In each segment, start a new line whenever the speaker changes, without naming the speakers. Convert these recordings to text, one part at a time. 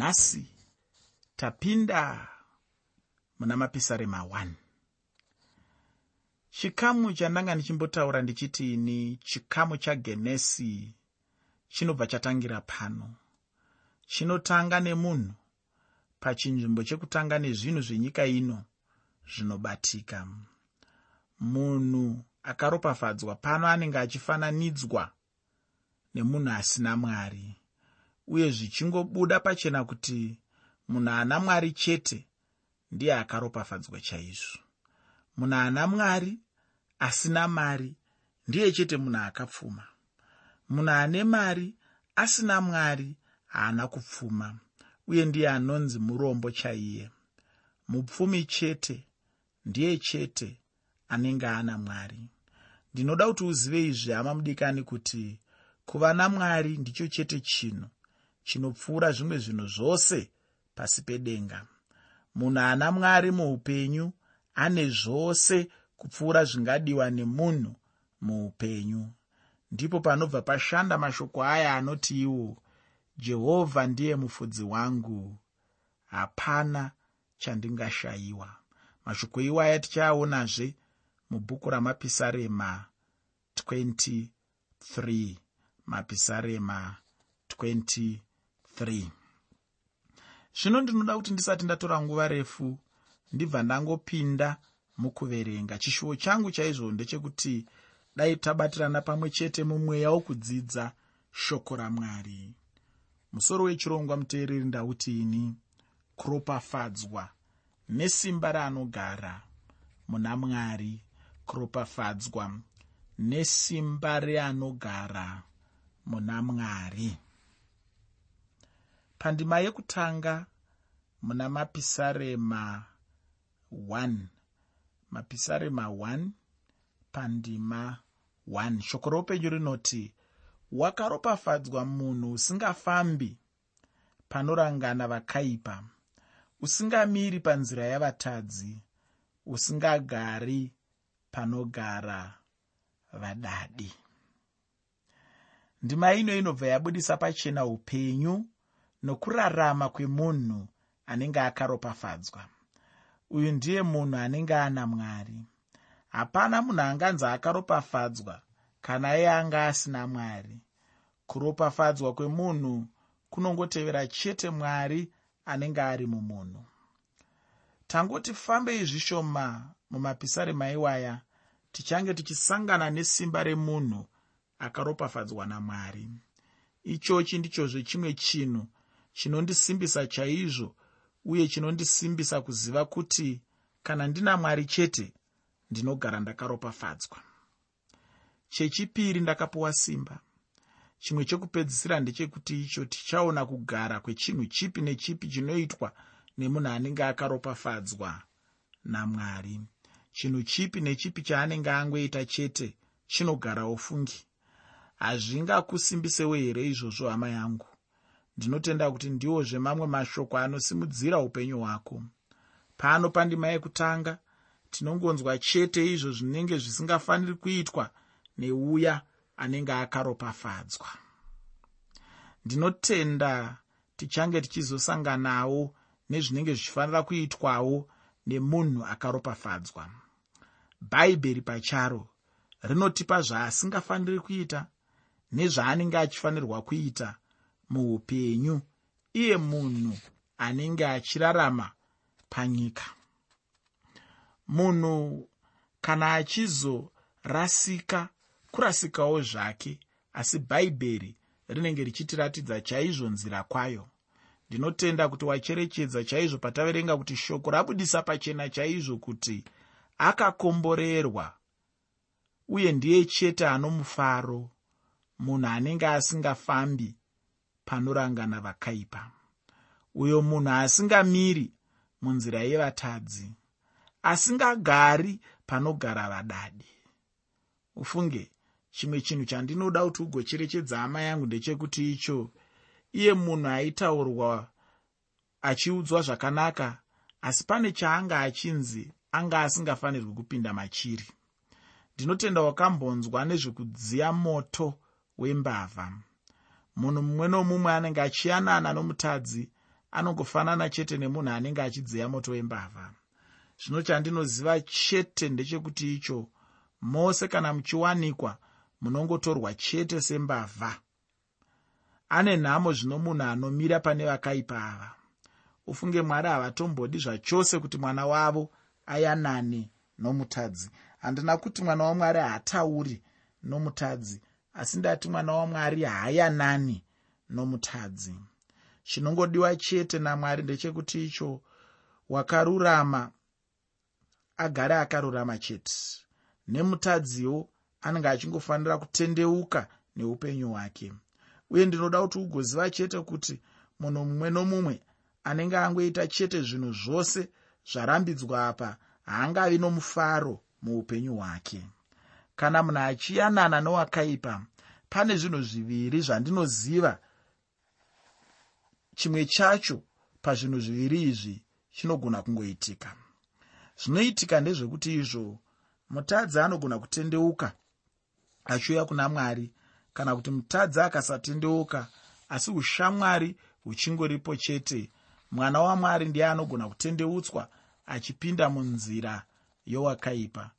nhasi tapinda muna mapisarema 1 chikamu chandanga ndichimbotaura ndichiti ini chikamu chagenesi chinobva chatangira pano. Chinotanga nemunhu pachinzvimbo chekutanga nezvinhu zvenyika ino zvinobatika. Munhu akaropafadzwa pano anenge achifananidzwa nemunhu asina mwari uye zvichingobuda pachena kuti munhu ana mwari chete ndiye akaropafadzwa chaizvo. Munhu ana mwari asina mari ndiye chete munhu akapfuma. Munhu ane mari asina mwari haana kupfuma uye ndiye anonzi murombo chaiye. Mupfumi chete ndiye chete anenge ana mwari. Ndinoda kuti uzive izvi hama mudikani kuti kuva namwari ndicho chete chinhu chinopfuura zvimwe zvinhu zvose pasi pedenga. Munhu ana mwari muupenyu ane zvose kupfuura zvingadiwa nemunhu muupenyu. Ndipo panobva pashanda mashoko aya anoti iwo jehovha ndiye mufudzi wangu. Hapana chandingashayiwa. Mashoko iwaya tichaaonazve mubhuku ramapisarema 23 mapisarema 23 zvino ndinoda kuti ndisati ndatora nguva refu ndibva ndangopinda mukuverenga. Chishuwo changu chaizvo ndechekuti dai tabatirana pamwe chete mumweya wokudzidza shoko ramwari musoro wechirongwa muteereri ndauti ini kuropafadzwa nesimba raanogara muna mwari kuropafadzwa nesimba reanogara muna mwari pandima yekutanga muna mapisarema 1 mapisarema 1 pandima 1 shoko roupenyu rinoti wakaropafadzwa munhu usingafambi panorangana vakaipa usingamiri panzira yavatadzi usingagari panogara vadadi. Ndima ino inobva yabudisa pachena upenyu nokurarama kwemunhu anenge akaropafadzwa. Uyu ndiye munhu anenge ana mwari. Hapana munhu anganzi akaropafadzwa kana iye anga asina mwari. Kuropafadzwa kwemunhu kunongotevera chete mwari anenge ari mumunhu. Tangoti fambei zvishoma mumapisarema iwaya tichange tichisangana nesimba remunhu akaropafadzwa namwari. Ichochi ndichozve chimwe chinhu chinondisimbisa chaizvo uye chinondisimbisa kuziva kuti kana ndina mwari chete ndinogara ndakaropafadzwa. Chechipiri ndakapiwa simba. Chimwe chekupedzisira ndechekuti icho tichaona kugara kwechinhu chipi nechipi chinoitwa nemunhu anenge akaropafadzwa namwari. Chinhu chipi nechipi chaanenge angoita chete chinogara ofungi hazvingakusimbisewo here izvozvo hama yangu ndinotenda kuti ndiwozve mamwe mashoko anosimudzira upenyu hwako. Pano pandima yekutanga tinongonzwa chete izvo zvinenge zvisingafaniri kuitwa neuya anenge akaropafadzwa. Ndinotenda tichange tichizosanganawo nezvinenge zvichifanira kuitwawo nemunhu akaropafadzwa. Bhaibheri pacharo rinotipa zvaasingafaniri kuita nezvaanenge achifanirwa kuita muupenyu iye munhu anenge achirarama panyika. Munhu kana achizorasika kurasikawo zvake asi bhaibheri rinenge richitiratidza chaizvo nzira kwayo. Ndinotenda kuti wacherechedza chaizvo pataverenga kuti shoko rabudisa pachena chaizvo kuti akakomborerwa uye ndiye chete ano mufaro munhu anenge asingafambi panorangana vakaipa. Uyo munhu asingamiri munzira yevatadzi asingagari panogara vadadi. Ufunge chimwe chinhu chandinoda kuti ugocherechedza hama yangu ndechekuti icho iye munhu aitaurwa achiudzwa zvakanaka asi pane chaanga achinzi anga asingafanirwi kupinda machiri. Ndinotenda wakambonzwa nezvekudziya moto wembavha munhu mumwe nomumwe anenge achiyanana nomutadzi anongofanana chete nemunhu anenge achidziya moto wembavha. Zvino chandinoziva chete ndechekuti icho mose kana muchiwanikwa munongotorwa chete sembavha. Ane nhamo zvino munhu anomira pane vakaipa ava. Ufunge mwari havatombodi zvachose kuti mwana wavo ayanane nomutadzi. Handina kuti mwana wamwari haatauri nomutadzi asi ndati mwana wamwari haayanani nomutadzi. Chinongodiwa chete namwari ndechekuti icho wakarurama agare akarurama chete. Nemutadziwo anenge achingofanira kutendeuka neupenyu hwake. Uye ndinoda kuti ugoziva chete kuti munhu mumwe nomumwe anenge angoita chete zvinhu zvose zvarambidzwa apa haangavi nomufaro muupenyu hwake kana munhu achiyanana nowakaipa pane zvinhu zviviri zvandinoziva. Chimwe chacho pazvinhu zviviri izvi chinogona kungoitika. Zvinoitika ndezvekuti izvo mutadzi anogona kutendeuka achiuya kuna mwari kana kuti mutadzi akasatendeuka asi ushamwari huchingoripo chete. Mwana wamwari ndiye anogona kutendeutswa achipinda munzira yowakaipa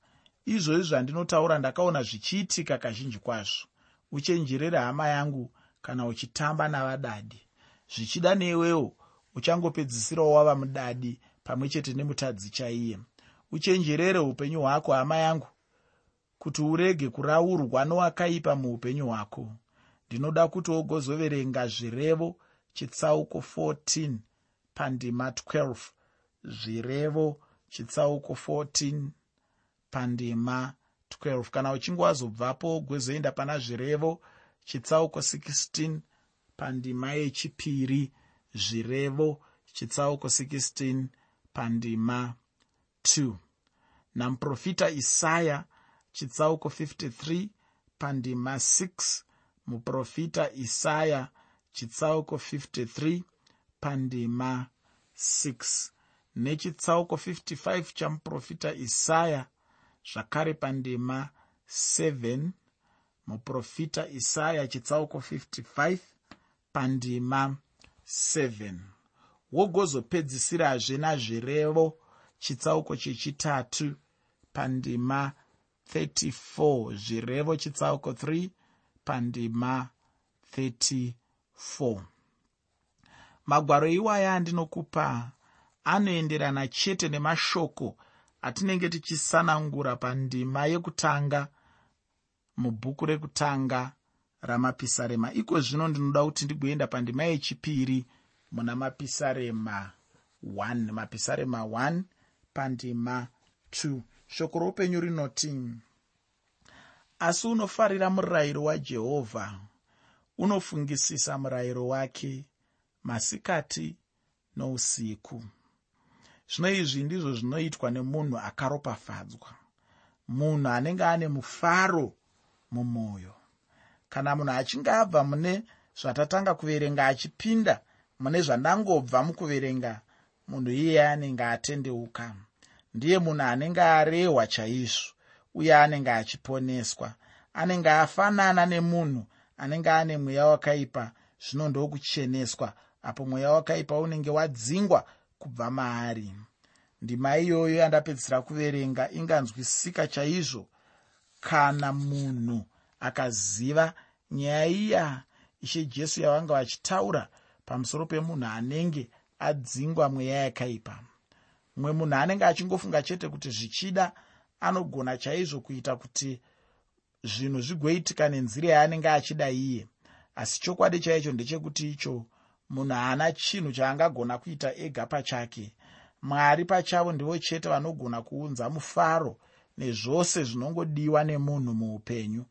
izvozvi zvandinotaura ndakaona zvichiitika kazhinji kwazvo. Uchenjerere hama yangu kana uchitamba navadadi. Zvichida newewo uchangopedzisirawo wava mudadi pamwe chete nemutadzi chaiye. Uchenjerere upenyu hwako hama yangu kuti urege kuraurwa nowakaipa muupenyu hwako. Ndinoda kuti wogozoverenga zvirevo chitsauko 14 pandima 12 zvirevo chitsauko 14 pandima 12 kana uchinge wazobvapo wogozoenda pana zvirevo chitsauko 16 pandima yechipiri zvirevo chitsauko 16 pandima 2 namuprofita isaya chitsauko 53 pandima 6 muprofita isaya chitsauko 53 pandima 6 nechitsauko 55 chamuprofita isaya zvakare pandima 7 muprofita isaya chitsauko 55 pandima 7 wogozopedzisirazve nazvirevo chitsauko chechitatu pandima 34 zvirevo chitsauko 3 pandima 34 magwaro iwaya andinokupa anoenderana chete nemashoko atinenge tichisanangura pandima yekutanga mubhuku rekutanga ramapisarema. Iko zvino ndinoda kuti ndigoenda pandima yechipiri muna mapisarema 1 mapisarema 1 pandima 2 shoko roupenyu rinoti asi unofarira murayiro wajehovha unofungisisa murayiro wake masikati nousiku zvino izvi ndizvo zvinoitwa nemunhu akaropafadzwa. Munhu anenge ane mufaro mumwoyo. Kana munhu achinge abva mune zvatatanga kuverenga achipinda mune zvandangobva mukuverenga munhu iyeye anenge atendeuka. Ndiye munhu anenge arehwa chaizvo uye anenge achiponeswa. Anenge afanana nemunhu anenge ane mweya wakaipa zvino ndokucheneswa apo mweya wakaipa unenge wadzingwa kubva maari ndima iyoyo yandapedzisira kuverenga inganzwisisika chaizvo. Kana munhu akaziva nyaya iya ishe jesu yavanga vachitaura pamusoro pemunhu anenge adzingwa mweya yakaipa. Mumwe munhu anenge achingofunga chete kuti zvichida anogona chaizvo kuita kuti zvinhu zvigoitika nenzira yaanenge achida iye. Asi chokwadi chaicho ndechekuti icho munhu haana chinhu chaangagona kuita ega pachake mwari pachavo ndivo chete vanogona kuunza mufaro nezvose zvinongodiwa nemunhu muupenyu.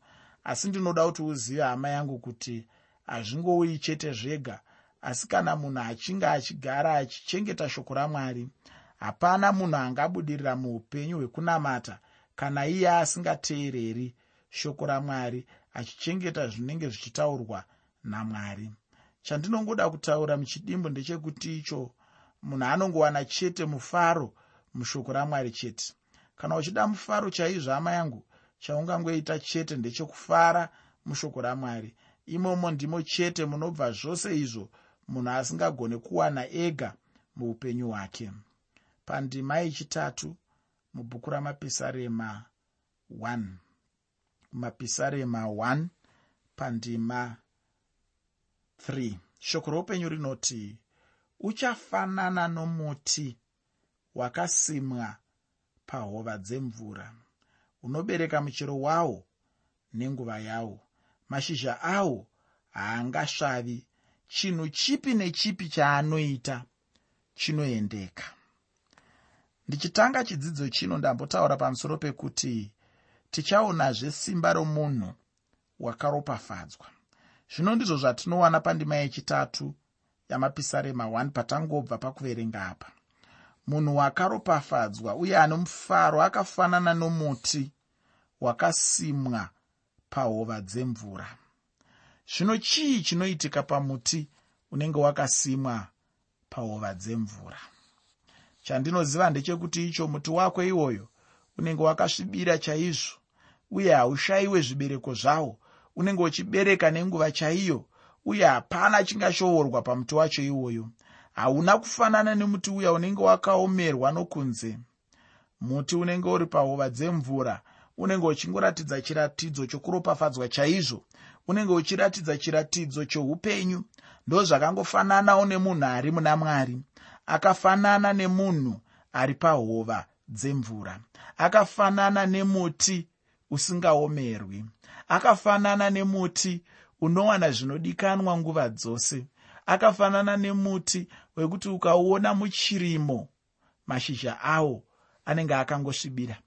Asi ndinoda kuti uzive hama yangu kuti hazvingouyi chete zvega. Asi kana munhu achinge achigara achichengeta shoko ramwari hapana munhu angabudirira muupenyu hwekunamata kana iye asingateereri shoko ramwari achichengeta zvinenge zvichitaurwa namwari. Chandinongoda kutaura muchidimbo ndechekuti icho munhu anongowana chete mufaro mushoko ramwari chete. Kana uchida mufaro chaizvo hama yangu chaungangoita chete ndechekufara mushoko ramwari. Imomo ndimo chete munobva zvose izvo munhu asingagone kuwana ega muupenyu hwake. Pandima yechitatu mubhuku ramapisarema 1 mapisarema 1 pandima 3 shoko roupenyu rinoti uchafanana nomuti wakasimwa pahova dzemvura. Unobereka muchero wawo nenguva yawo. Mashizha awo haangasvavi. Chinhu chipi nechipi chaanoita chinoendeka. Ndichitanga chidzidzo chino ndambotaura pamusoro pekuti tichaonazve simba romunhu wakaropafadzwa. Zvino ndizvo zvatinowana pandima yechitatu yamapisarema 1 patangobva pakuverenga apa. Munhu wakaropafadzwa uye ane mufaro akafanana nomuti wakasimwa pahova dzemvura. Zvino chii chinoitika pamuti unenge wakasimwa pahova dzemvura? Chandinoziva ndechekuti icho muti wako iwoyo unenge wakasvibira chaizvo uye haushayiwe zvibereko zvawo. Unenge uchibereka nenguva chaiyo uye hapana chingashoorwa pamuti wacho iwoyo. Hauna kufanana nemuti uya unenge wakaomerwa nokunze. Muti unenge uri pahova dzemvura unenge uchingoratidza chiratidzo chokuropafadzwa chaizvo unenge uchiratidza chiratidzo choupenyu. Ndo zvakangofananawo nemunhu ari muna mwari akafanana nemunhu ari pahova dzemvura akafanana nemuti usingaomerwi akafanana nemuti unowana zvinodikanwa nguva dzose. Akafanana nemuti wekuti ukauona muchirimo mashizha awo anenge akangosvibira.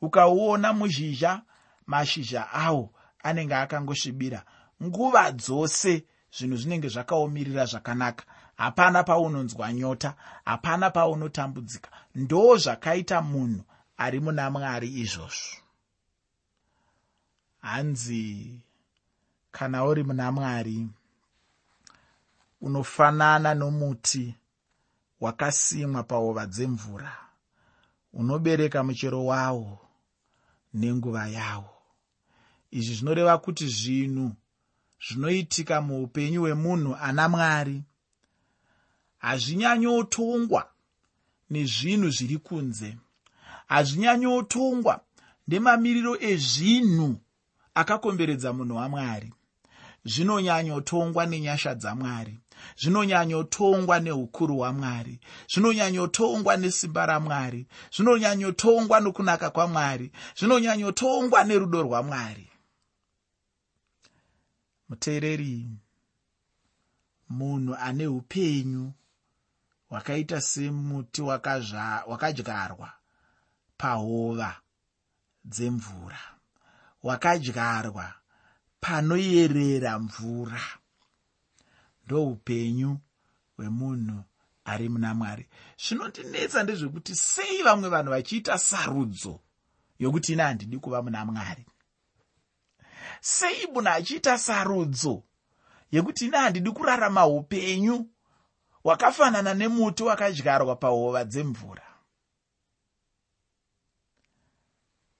Ukauona muzhizha mashizha awo anenge akangosvibira. Nguva dzose zvinhu zvinenge zvakaomirira zvakanaka. Hapana paunonzwa nyota hapana paunotambudzika. Ndo zvakaita munhu ari muna mwari izvozvo. Hanzi kana uri muna mwari unofanana nomuti wakasimwa pahova dzemvura. Unobereka muchero wawo nenguva yawo. Izvi zvinoreva kuti zvinhu zvinoitika muupenyu hwemunhu ana mwari hazvinyanyotongwa nezvinhu zviri kunze. Hazvinyanyotongwa nemamiriro ezvinhu akakomberedza munhu wamwari zvinonyanyotongwa nenyasha dzamwari zvinonyanyotongwa neukuru hwamwari zvinonyanyotongwa nesimba ramwari zvinonyanyotongwa nokunaka kwamwari zvinonyanyotongwa nerudo rwamwari. Muteereri munhu ane upenyu hwakaita semuti wakadyarwa pahova dzemvura hwakadyarwa panoyerera mvura. Ndoupenyu hwemunhu ari muna mwari. Zvinondinetsa ndezvekuti sei vamwe vanhu vachiita sarudzo yokuti ine handidi kuva muna mwari? Sei munhu achiita sarudzo yekuti ine handidi kurarama upenyu hwakafanana nemuti wakadyarwa pahova dzemvura?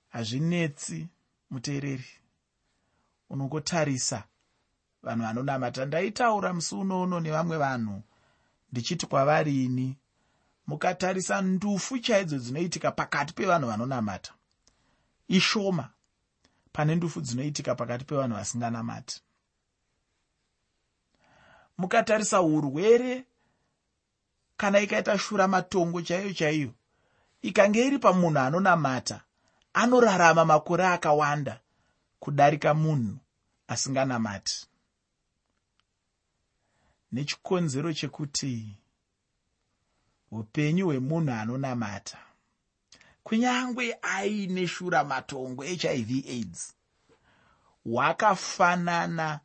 Hazvinetsi muteereri unongotarisa vanhu vanonamata ndaitaura musi unouno nevamwe vanhu ndichiti kwavari ini? Mukatarisa ndufu chaidzo dzinoitika pakati pevanhu vanonamata. Ishoma pane ndufu dzinoitika pakati pevanhu vasinganamati. Mukatarisa urwere kana ikaita shura matongo chaiyo chaiyo ikange iri pamunhu anonamata anorarama makore akawanda kudarika munhu asinganamati. Nechikonzero chekuti upenyu hwemunhu anonamata kunyange aine shura matongo hiv aids hwakafanana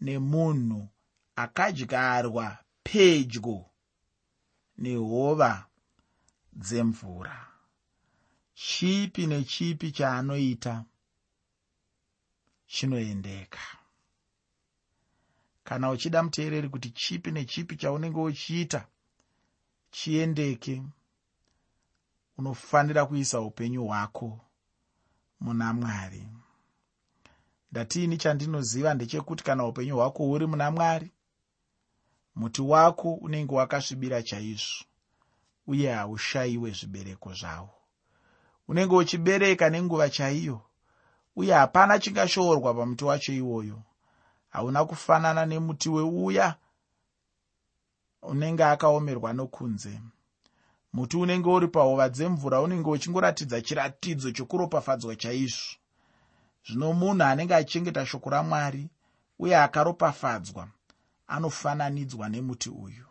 nemunhu akadyarwa pedyo nehova dzemvura. Chipi nechipi chaanoita chinoendeka. Kana uchida muteereri kuti chipi nechipi chaunenge uchiita chiendeke. Unofanira kuisa upenyu hwako muna mwari. Ndatiini chandinoziva ndechekuti kana upenyu hwako huri muna mwari muti wako unenge wakasvibira chaizvo uye haushayiwe zvibereko zvawo. Unenge uchibereka nenguva chaiyo uye hapana chingashoorwa pamuti wacho iwoyo. Hauna kufanana nemuti weuya unenge akaomerwa nokunze. Muti unenge uri pahova dzemvura unenge uchingoratidza chiratidzo chokuropafadzwa chaizvo. Zvino munhu anenge achichengeta shoko ramwari uye akaropafadzwa anofananidzwa nemuti uyu.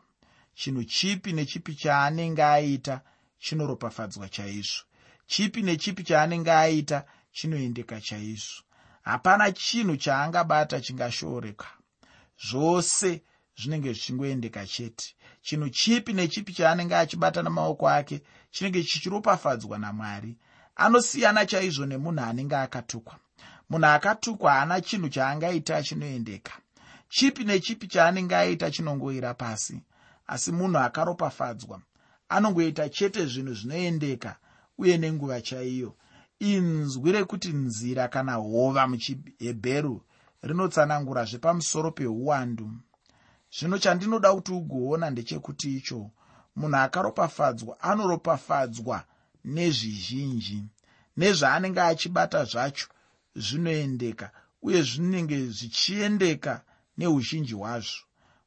Chinhu chipi nechipi chaanenge aita chinoropafadzwa chaizvo. Chipi nechipi chaanenge aita chinoendeka chaizvo. Hapana chinhu chaangabata chingashooreka. Zvose zvinenge zvichingoendeka chete. Chinhu chipi nechipi chaanenge achibata namaoko ake chinenge chichiropafadzwa namwari anosiyana chaizvo nemunhu anenge akatukwa. Munhu akatukwa haana chinhu chaangaita chinoendeka. Chipi nechipi chaanenge aita chinongoira pasi asi munhu akaropafadzwa. Anongoita chete zvinhu zvinoendeka uye nenguva chaiyo inzwi rekuti nzira kana hova muchihebheru rinotsanangura zvepamusoro peuwandu zvino chandinoda kuti ugoona ndechekuti icho munhu akaropafadzwa anoropafadzwa nezvizhinji. Nezvaanenge achibata zvacho zvinoendeka uye zvinenge zvichiendeka neuzhinji hwazvo.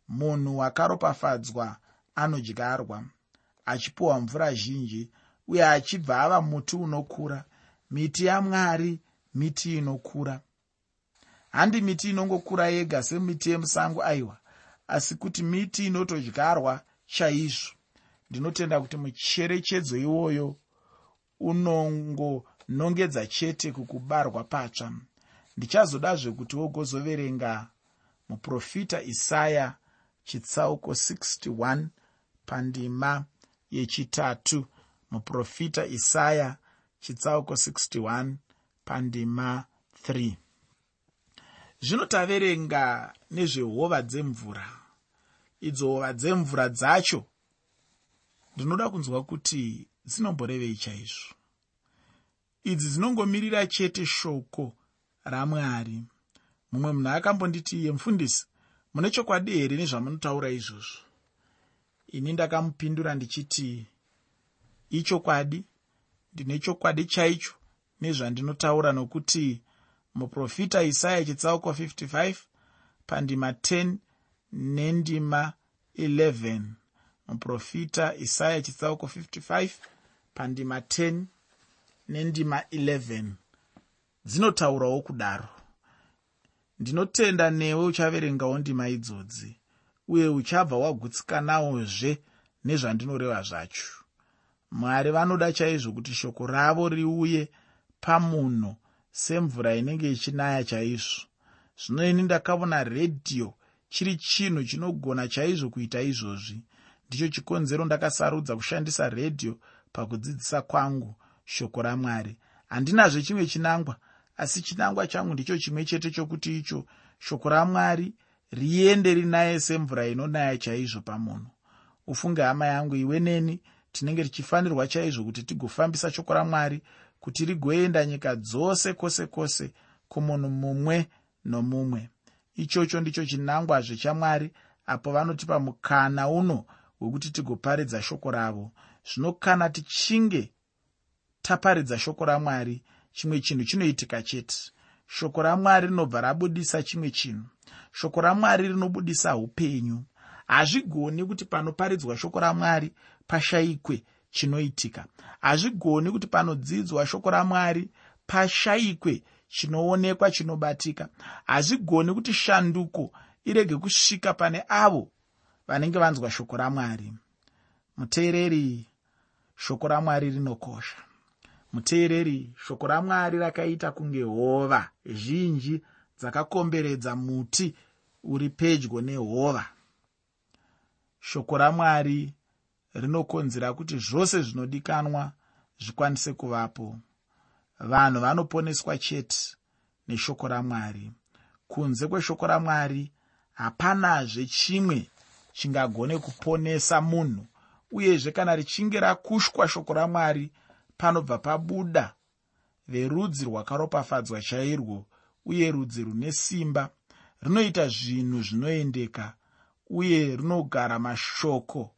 Munhu akaropafadzwa anodyarwa achipiwa mvura zhinji uye achibva ava muti unokura miti yamwari miti inokura. Handi miti inongokura yega semiti yemusango aiwa asi kuti miti inotodyarwa chaizvo ndinotenda kuti mucherechedzo iwoyo unongonongedza chete kukubarwa patsva. Ndichazodazve kuti wogozoverenga muprofita isaya chitsauko 61 pandima yechitatu. Muprofita isaya chitsauko 61 pandima 3 zvino taverenga nezvehova dzemvura. Idzo hova dzemvura dzacho ndinoda kunzwa kuti dzinomborevei chaizvo. Idzi dzinongomirira chete shoko ramwari. Mumwe munhu akambonditi iye mufundisi mune chokwadi here nezvamunotaura izvozvo? Ini ndakamupindura ndichiti ichokwadi ndine chokwadi chaicho nezvandinotaura nokuti muprofita isaya chitsauko 55 pandima 10 nendima 11 muprofita isaya chitsauko 55 pandima 10 nendima 11 dzinotaurawo kudaro. Ndinotenda newe uchaverengawo ndima idzodzi uye uchabva wagutsikanawozve nezvandinoreva zvacho mwari vanoda chaizvo kuti shoko ravo riuye pamunhu semvura inenge ichinaya chaizvo. Zvino ini ndakaona redhiyo chiri chinhu chinogona chaizvo kuita izvozvi. Ndicho chikonzero ndakasarudza kushandisa redhiyo pakudzidzisa kwangu shoko ramwari. Handinazve chimwe chinangwa asi chinangwa changu ndicho chimwe chete chokuti icho shoko ramwari riende rinaye semvura inonaya chaizvo pamunhu. Ufunge hama yangu iwe neni tinenge tichifanirwa chaizvo kuti tigofambisa shoko ramwari kuti rigoenda nyika dzose kwose kwose kumunhu mumwe nomumwe. Ichocho ndicho chinangwazve chamwari apo vanotipa mukana uno wekuti tigoparidza shoko ravo. Zvino kana tichinge taparidza shoko ramwari chimwe chinhu chinoitika chete. Shoko ramwari rinobva rabudisa chimwe chinhu. Shoko ramwari rinobudisa upenyu hazvigoni kuti panoparidzwa shoko ramwari pashayikwe chinoitika. Hazvigoni kuti panodzidzwa shoko ramwari pashayikwe chinoonekwa chinobatika. Hazvigoni kuti shanduko irege kusvika pane avo vanenge vanzwa shoko ramwari. Muteereri shoko ramwari rinokosha. Muteereri shoko ramwari rakaita kunge hova zhinji dzakakomberedza muti uri pedyo nehova shoko ramwari rinokonzera kuti zvose zvinodikanwa zvikwanise kuvapo. Vanhu vanoponeswa chete neshoko ramwari. Kunze kweshoko ramwari hapanazve chimwe chingagone kuponesa munhu uyezve kana richinge rakushwa shoko ramwari panobva pabuda verudzi rwakaropafadzwa chairwo uye rudzi rune simba rinoita zvinhu zvinoendeka uye runogara mashoko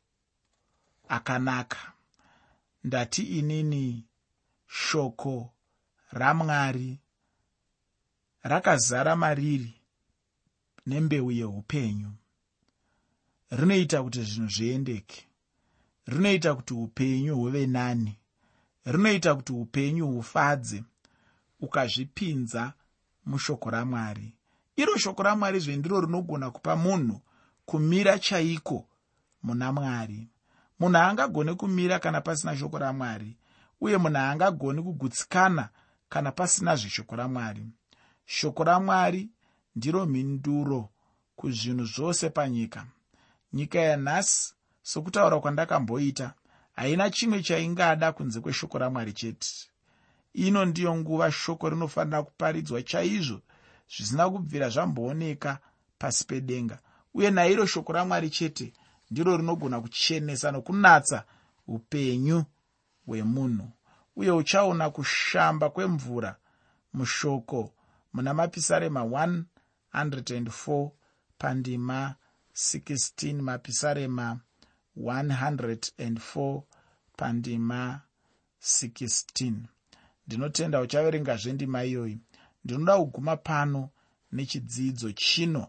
akanaka. Ndati inini shoko ramwari rakazara mariri nembeu yeupenyu. Rinoita kuti zvinhu zviendeke. Rinoita kuti upenyu huve nani. Rinoita kuti upenyu hufadze ukazvipinza mushoko ramwari. Iro shoko ramwari zvendiro rinogona kupa munhu kumira chaiko muna mwari? Munhu haangagoni kumira kana pasina shoko ramwari uye munhu haangagoni kugutsikana kana pasina zveshoko ramwari. Shoko ramwari ndiro mhinduro kuzvinhu zvose panyika. Nyika yanhasi sokutaura kwandakamboita haina chimwe chaingada kunze kweshoko ramwari chete. Ino ndiyo nguva shoko rinofanira kuparidzwa chaizvo zvisina kubvira zvambooneka pasi pedenga uye nairo shoko ramwari chete ndiro rinogona kuchenesa nokunatsa upenyu hwemunhu. Uye uchaona kushamba kwemvura mushoko muna mapisarema 104 pandima 16 mapisarema 104 pandima 16 ndinotenda uchaverengazve ndima iyoyi. Ndinoda kuguma pano nechidzidzo chino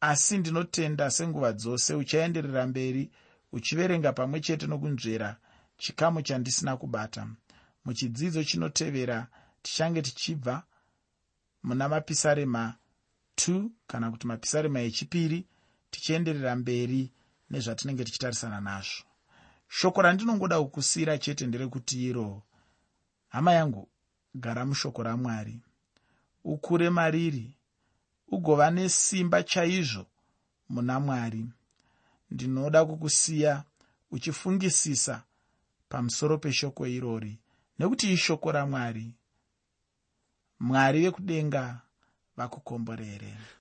asi ndinotenda senguva dzose uchaenderera mberi uchiverenga pamwe chete nokunzvera chikamu chandisina kubata. Muchidzidzo chinotevera tichange tichibva muna mapisarema 2 kana kuti mapisarema echipiri tichienderera mberi nezvatinenge tichitarisana nazvo. Shoko randinongoda kukusiyira chete nderekuti iro hama yangu gara mushoko ramwari. Ukure mariri ugova nesimba chaizvo muna mwari. Ndinoda kukusiya uchifungisisa pamusoro peshoko irori nekuti ishoko ramwari. Mwari vekudenga vakukomborere